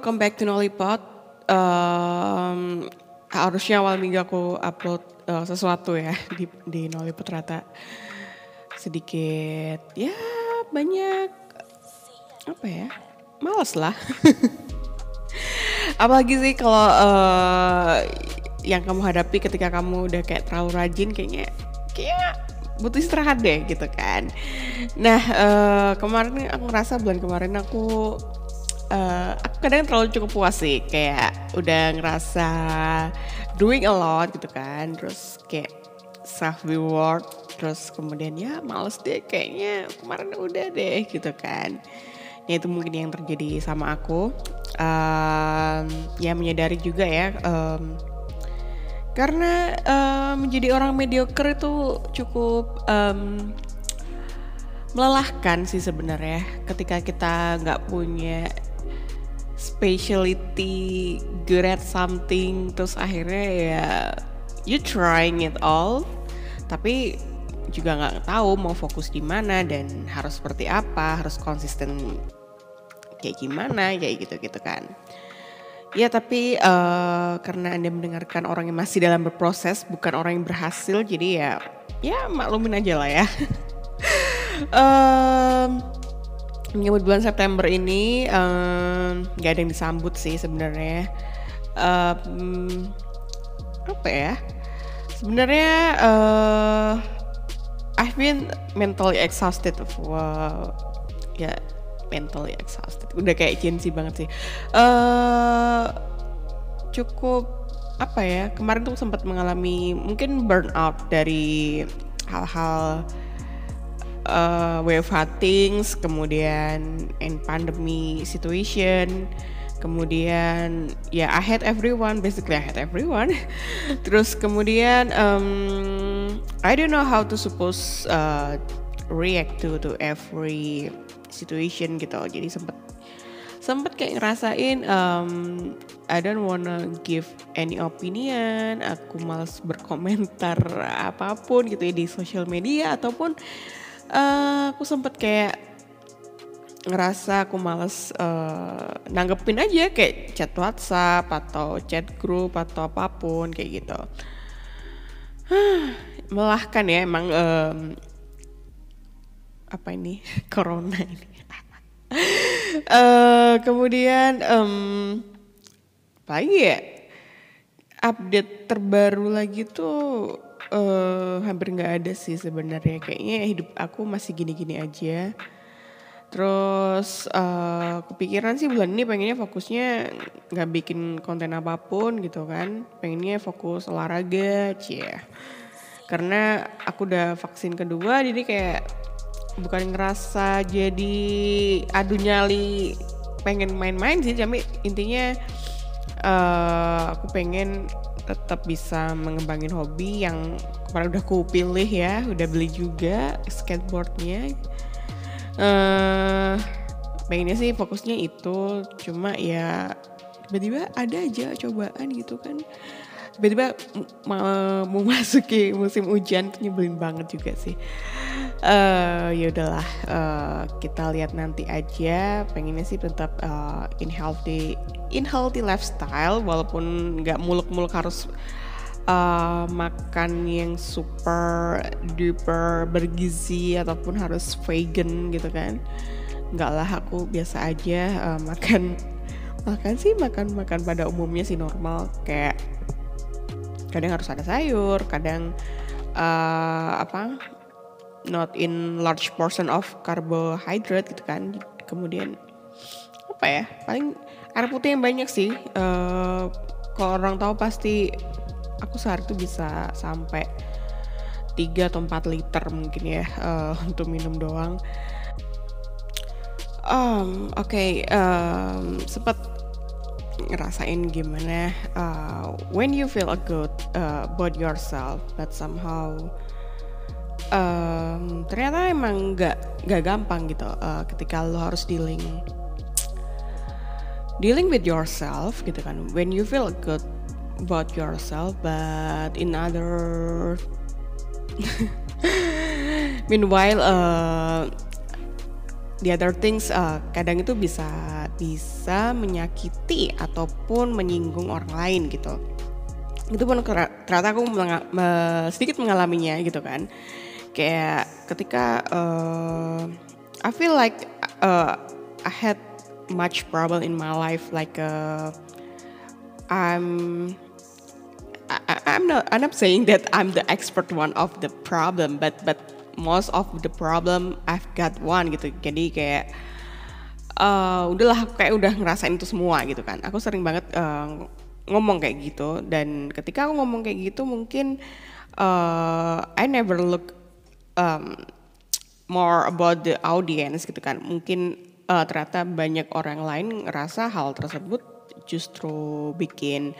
welcome back to Nollipot. Um, harusnya awal minggu aku upload uh, sesuatu ya di, di ternyata sedikit ya banyak apa ya males lah. Apalagi sih kalau uh, yang kamu hadapi ketika kamu udah kayak terlalu rajin kayaknya kayak butuh istirahat deh gitu kan. Nah uh, kemarin aku ngerasa bulan kemarin aku uh, aku kadang terlalu cukup puas sih kayak udah ngerasa doing a lot gitu kan terus kayak self reward terus kemudian ya males deh kayaknya kemarin udah deh gitu kan. Ya itu mungkin yang terjadi sama aku. Um, ya menyadari juga ya um, karena um, menjadi orang mediocre itu cukup um, melelahkan sih sebenarnya. Ketika kita nggak punya specialty good at something terus akhirnya ya you trying it all. Tapi juga nggak tahu mau fokus di mana dan harus seperti apa harus konsisten kayak gimana kayak gitu gitu kan. Ya tapi uh, karena anda mendengarkan orang yang masih dalam berproses bukan orang yang berhasil jadi ya ya maklumin aja lah ya. Um, bulan September ini nggak ada yang disambut sih sebenarnya. Um, apa ya? Sebenarnya uh, I've been mentally exhausted wow, ya mentally exhausted. Udah kayak Gen banget sih. Uh, cukup apa ya kemarin tuh sempat mengalami mungkin burnout dari hal-hal uh, WFH things, kemudian in pandemi situation, kemudian ya yeah, I hate everyone, basically I hate everyone. Terus kemudian um, I don't know how to suppose uh, react to to every situation gitu. Jadi sempet sempet kayak ngerasain um, I don't wanna give any opinion, aku males berkomentar apa pun gitu ya di sosial media ataupun uh, aku sempet kayak ngerasa aku males uh, nanggepin aja kayak chat WhatsApp atau chat grup atau apa pun kayak gitu. Melahkan ya emang um, apa ini corona ini. uh, kemudian um, lagi ya update terbaru lagi tuh uh, hampir nggak ada sih sebenarnya. Kayaknya hidup aku masih gini-gini aja. Terus uh, kepikiran sih bulan ini pengennya fokusnya nggak bikin konten apa pun gitu kan. Pengennya fokus olahraga cie. Karena aku udah vaksin kedua jadi kayak bukan ngerasa jadi adu nyali pengen main-main sih. Tapi intinya uh, aku pengen tetap bisa mengembangin hobi yang kemarin udah aku pilih ya udah beli juga skateboardnya. Uh, pengennya sih fokusnya itu cuma ya tiba-tiba ada aja cobaan gitu kan. Tiba-tiba mau memasuki musim hujan nyebelin banget juga sih. Uh, ya udahlah uh, kita lihat nanti aja. Pengennya sih tetap uh, in healthy in healthy lifestyle walaupun nggak muluk-muluk harus uh, makan yang super duper bergizi ataupun harus vegan gitu kan. Nggak lah aku biasa aja uh, makan makan sih makan makan pada umumnya sih normal. Kayak kadang harus ada sayur kadang uh, apa not in large portion of carbohydrate gitu kan. Kemudian apa ya paling air putih yang banyak sih uh, kalau orang tahu pasti aku sehari itu bisa sampai 3 atau 4 liter mungkin ya uh, untuk minum doang. Um, oke okay, um, sempat ngerasain gimana uh, when you feel good uh, about yourself but somehow um, ternyata emang nggak nggak gampang gitu uh, ketika lo harus dealing dealing with yourself gitu kan. When you feel good about yourself but in other meanwhile uh, the other things uh, kadang itu bisa bisa menyakiti ataupun menyinggung orang lain gitu. Itu pun ternyata aku menga me sedikit mengalaminya gitu kan. Kayak ketika uh, I feel like uh, I had much problem in my life like uh, I'm I, I'm not I'm not saying that I'm the expert one of the problem but but most of the problem I've got one gitu. Jadi kayak uh, udahlah kayak udah ngerasain itu semua gitu kan. Aku sering banget uh, ngomong kayak gitu. Dan ketika aku ngomong kayak gitu mungkin uh, I never look um, more about the audience gitu kan. Mungkin uh, ternyata banyak orang lain ngerasa hal tersebut justru bikin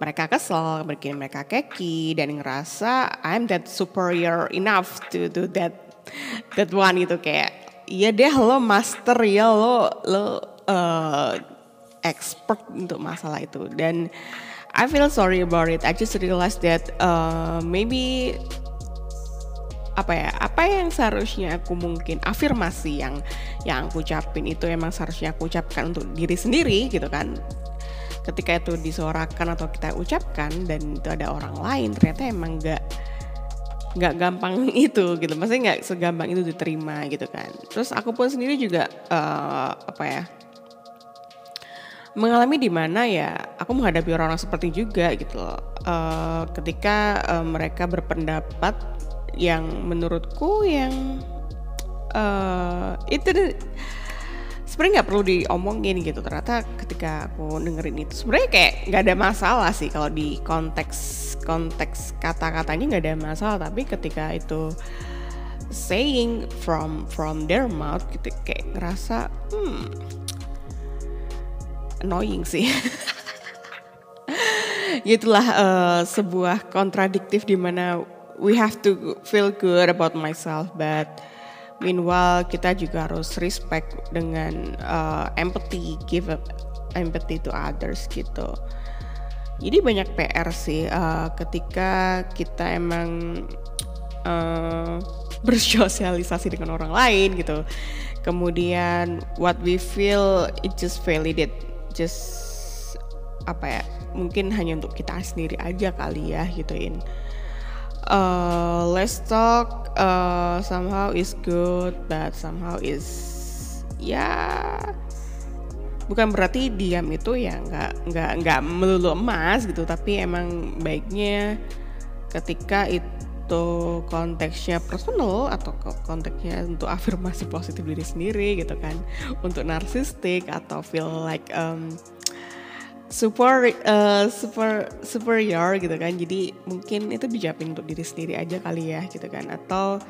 mereka kesel, bikin mereka keki dan ngerasa I'm that superior enough to do that that one itu kayak iya deh lo master ya lo lo uh, expert untuk masalah itu dan I feel sorry about it. I just realized that uh, maybe apa ya apa yang seharusnya aku mungkin afirmasi yang yang aku ucapin itu emang seharusnya aku ucapkan untuk diri sendiri gitu kan. Ketika itu disuarakan atau kita ucapkan dan itu ada orang lain ternyata emang nggak nggak gampang itu gitu. Maksudnya nggak segampang itu diterima gitu kan. Terus aku pun sendiri juga uh, apa ya mengalami di mana ya aku menghadapi orang-orang seperti juga gitu loh. Uh, ketika uh, mereka berpendapat yang menurutku yang uh, itu sebenarnya nggak perlu diomongin gitu. Ternyata ketika aku dengerin itu sebenarnya kayak nggak ada masalah sih kalau di konteks konteks kata-katanya nggak ada masalah. Tapi ketika itu saying from from their mouth gitu kayak ngerasa hmm annoying sih. Itulah uh, sebuah kontradiktif di mana we have to feel good about myself but Meanwhile kita juga harus respect dengan uh, empathy, give empathy to others gitu. Jadi banyak PR sih uh, ketika kita emang uh, bersosialisasi dengan orang lain gitu. Kemudian what we feel it just validate just apa ya mungkin hanya untuk kita sendiri aja kali ya gituin uh, let's talk uh, somehow is good but somehow is ya bukan berarti diam itu ya nggak nggak nggak melulu emas gitu tapi emang baiknya ketika itu konteksnya personal atau konteksnya untuk afirmasi positif diri sendiri gitu kan untuk narsistik atau feel like um, super uh, super superior gitu kan. Jadi mungkin itu dijawabin untuk diri sendiri aja kali ya gitu kan. Atau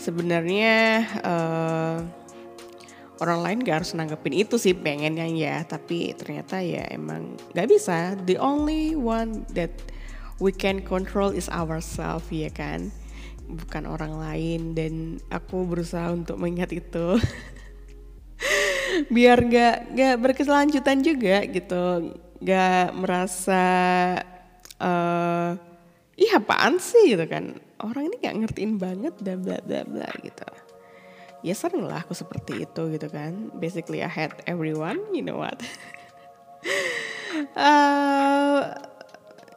sebenarnya uh, orang lain gak harus nanggepin itu sih pengennya ya. Tapi ternyata ya emang gak bisa. The only one that we can control is ourselves ya kan. Bukan orang lain. Dan aku berusaha untuk mengingat itu. Biar gak gak berkeselanjutan juga gitu gak merasa uh, ih apaan sih? gitu kan. Orang ini gak ngertiin banget dan bla bla bla gitu. Ya sering lah aku seperti itu gitu kan. Basically I hate everyone you know what? Uh,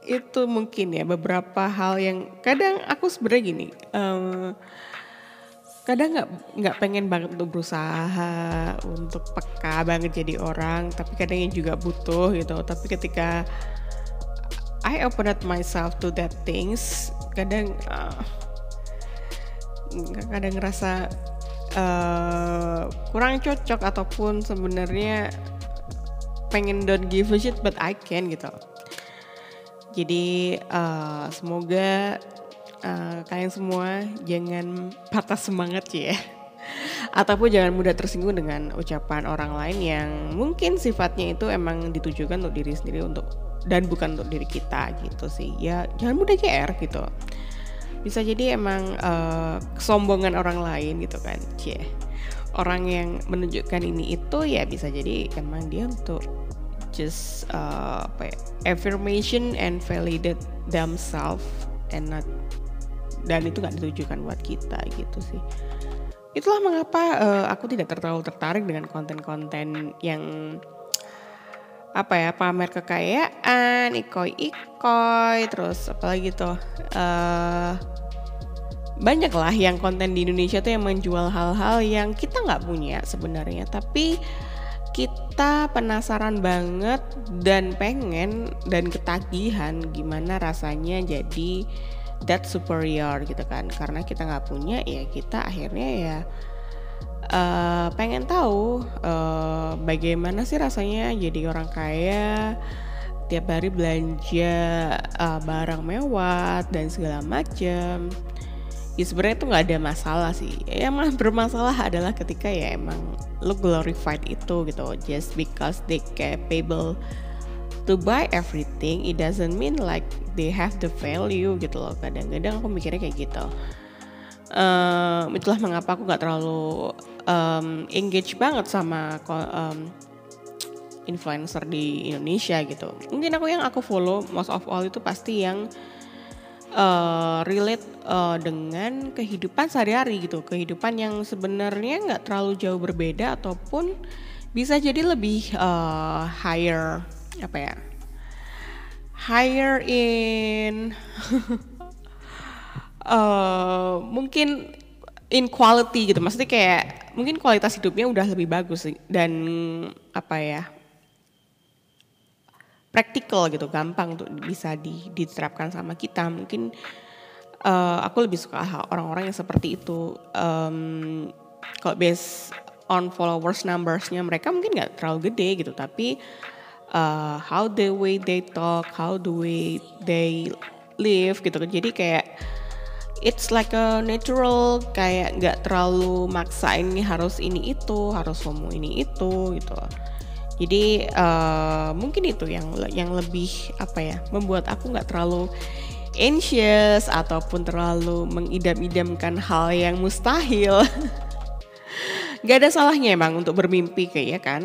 itu mungkin ya beberapa hal yang kadang aku sebenarnya gini uh, kadang nggak nggak pengen banget untuk berusaha untuk peka banget jadi orang tapi kadang juga butuh gitu. Tapi ketika I open up myself to that things kadang uh, kadang ngerasa uh, kurang cocok ataupun sebenarnya pengen don't give a shit but I can gitu. Jadi uh, semoga uh, kalian semua jangan patah semangat ya. Ataupun jangan mudah tersinggung dengan ucapan orang lain yang mungkin sifatnya itu emang ditujukan untuk diri sendiri untuk dan bukan untuk diri kita gitu sih. Ya jangan mudah GR gitu. Bisa jadi emang uh, kesombongan orang lain gitu kan cie. Orang yang menunjukkan ini itu ya bisa jadi emang dia untuk just uh, apa ya, affirmation and validate themselves and not dan itu nggak ditujukan buat kita gitu sih. Itulah mengapa uh, aku tidak terlalu tertarik dengan konten-konten yang apa ya pamer kekayaan, ikoi-ikoi, terus apalagi tuh uh, banyak lah yang konten di Indonesia tuh yang menjual hal-hal yang kita nggak punya sebenarnya, tapi kita penasaran banget dan pengen dan ketagihan gimana rasanya jadi that superior gitu kan. Karena kita nggak punya ya kita akhirnya ya uh, pengen tahu uh, bagaimana sih rasanya jadi orang kaya tiap hari belanja uh, barang mewah dan segala macam ya sebenarnya itu nggak ada masalah sih. Yang malah bermasalah adalah ketika ya emang lo glorified itu gitu just because they capable to buy everything it doesn't mean like they have the value gitu loh. Kadang-kadang aku mikirnya kayak gitu. Uh, itulah mengapa aku nggak terlalu um, engage banget sama um, influencer di Indonesia gitu. Mungkin aku yang aku follow most of all itu pasti yang uh, relate uh, dengan kehidupan sehari-hari gitu. Kehidupan yang sebenarnya nggak terlalu jauh berbeda ataupun bisa jadi lebih uh, higher apa ya? Higher in uh, mungkin in quality gitu. Maksudnya kayak mungkin kualitas hidupnya udah lebih bagus dan apa ya? Praktikal gitu gampang untuk bisa di, diterapkan sama kita. Mungkin uh, aku lebih suka orang-orang yang seperti itu. Um, kalau based on followers numbersnya mereka mungkin nggak terlalu gede gitu. Tapi uh, how the way they talk, how the way they live gitu kan. Jadi kayak it's like a natural kayak nggak terlalu maksa ini harus ini itu, harus ngomong ini itu gitu. Jadi uh, mungkin itu yang yang lebih apa ya membuat aku nggak terlalu anxious ataupun terlalu mengidam-idamkan hal yang mustahil. gak ada salahnya emang untuk bermimpi kayak ya kan?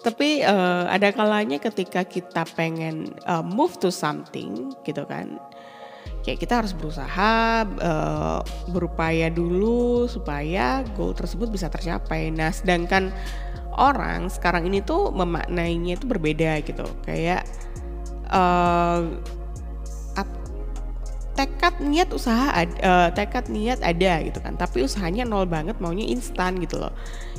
Tapi uh, ada kalanya ketika kita pengen uh, move to something gitu kan kayak kita harus berusaha uh, berupaya dulu supaya goal tersebut bisa tercapai. Nah sedangkan orang sekarang ini tuh memaknainya itu berbeda gitu. Kayak uh, tekad niat usaha ada, uh, tekad niat ada gitu kan. Tapi usahanya nol banget maunya instan gitu loh.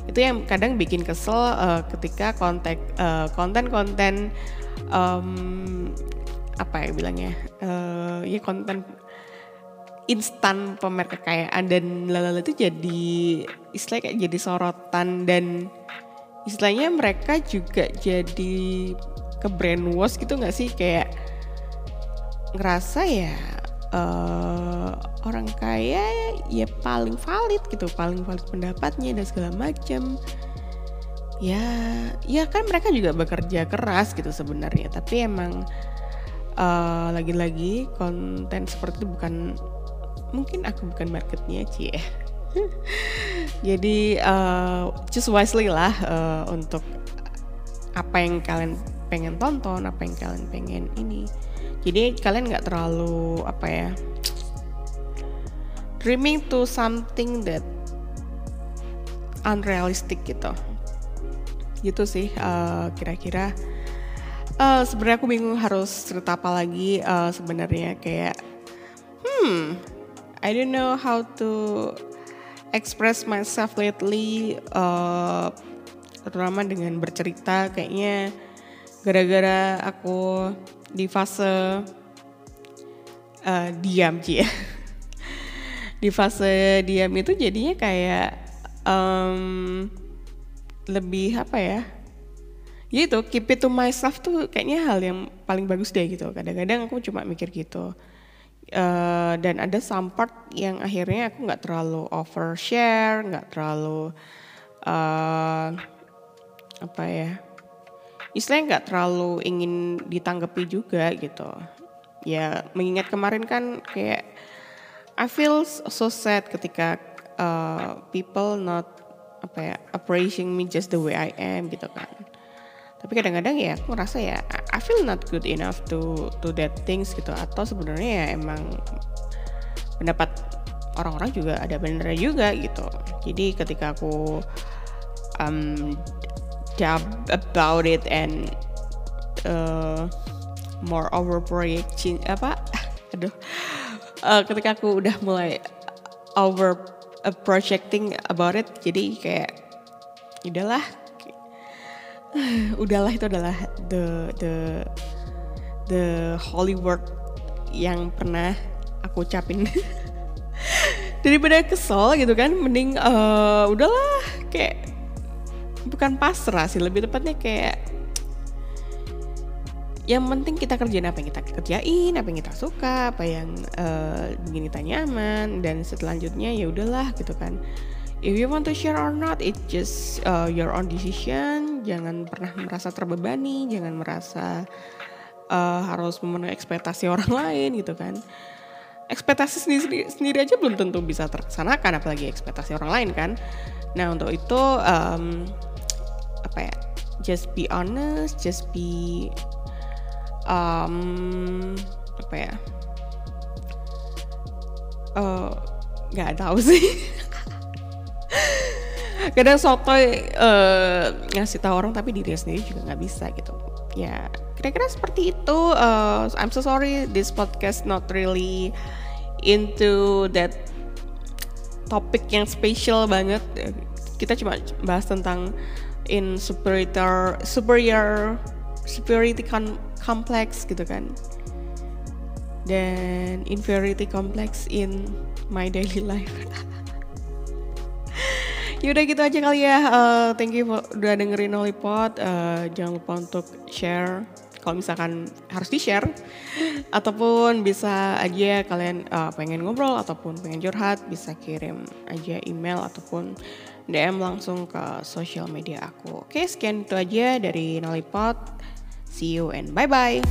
Itu yang kadang bikin kesel uh, ketika kontek uh, konten-konten um, apa ya bilangnya uh, ya konten instan pamer kekayaan dan lalala itu jadi istilah kayak jadi sorotan dan istilahnya mereka juga jadi ke brainwash gitu nggak sih? Kayak ngerasa ya uh, orang kaya ya paling valid gitu paling valid pendapatnya dan segala macam. Ya ya kan mereka juga bekerja keras gitu sebenarnya. Tapi emang eh, lagi-lagi konten seperti itu bukan mungkin aku bukan marketnya cie jadi uh, choose wisely lah uh, untuk apa yang kalian pengen tonton apa yang kalian pengen ini jadi kalian nggak terlalu apa ya dreaming to something that unrealistic gitu. Gitu sih uh, kira-kira. Uh, sebenarnya aku bingung harus cerita apa lagi uh, sebenarnya. Kayak hmm I don't know how to express myself lately uh, terutama dengan bercerita. Kayaknya gara-gara aku di fase uh, diam sih ya. di fase diam itu jadinya kayak um, lebih apa ya? Ya itu keep it to myself tuh kayaknya hal yang paling bagus deh gitu. Kadang-kadang aku cuma mikir gitu. Uh, dan ada some part yang akhirnya aku nggak terlalu overshare, nggak terlalu uh, apa ya? Istilahnya nggak terlalu ingin ditanggapi juga gitu. Ya mengingat kemarin kan kayak I feel so sad ketika uh, people not apa ya appreciating me just the way I am gitu kan. Tapi kadang-kadang ya aku merasa ya I feel not good enough to to that things gitu. Atau sebenarnya ya emang pendapat orang-orang juga ada benernya juga gitu. Jadi ketika aku um, dub about it and uh, more over projecting apa? Aduh. Uh, ketika aku udah mulai over uh, projecting about it jadi kayak udahlah. Udahlah itu adalah the the the holy word yang pernah aku ucapin daripada kesel gitu kan mending uh, udahlah kayak bukan pasrah sih lebih tepatnya kayak yang penting kita kerjain apa yang kita kerjain apa yang kita suka apa yang uh, bikin kita nyaman dan selanjutnya ya udahlah gitu kan. If you want to share or not it just uh, your own decision. Jangan pernah merasa terbebani jangan merasa uh, harus memenuhi ekspektasi orang lain gitu kan. Ekspektasi sendiri, sendiri aja belum tentu bisa terlaksanakan apalagi ekspektasi orang lain kan. Nah untuk itu um, apa ya just be honest just be um, apa ya uh, nggak tahu sih. Kadang sotoy uh, ngasih tahu orang tapi diri sendiri juga nggak bisa gitu. Ya kira-kira seperti itu. Uh, I'm so sorry this podcast not really into that topik yang spesial banget. Kita cuma bahas tentang in superior superior superiority complex gitu kan dan inferiority complex in my daily life Yaudah gitu aja kali ya. Uh, thank you for, udah dengerin Lollipop. Uh, jangan lupa untuk share kalau misalkan harus di share ataupun bisa aja kalian uh, pengen ngobrol ataupun pengen curhat bisa kirim aja email ataupun DM langsung ke sosial media aku. Oke, sekian itu aja dari Nolipot. See you and bye-bye.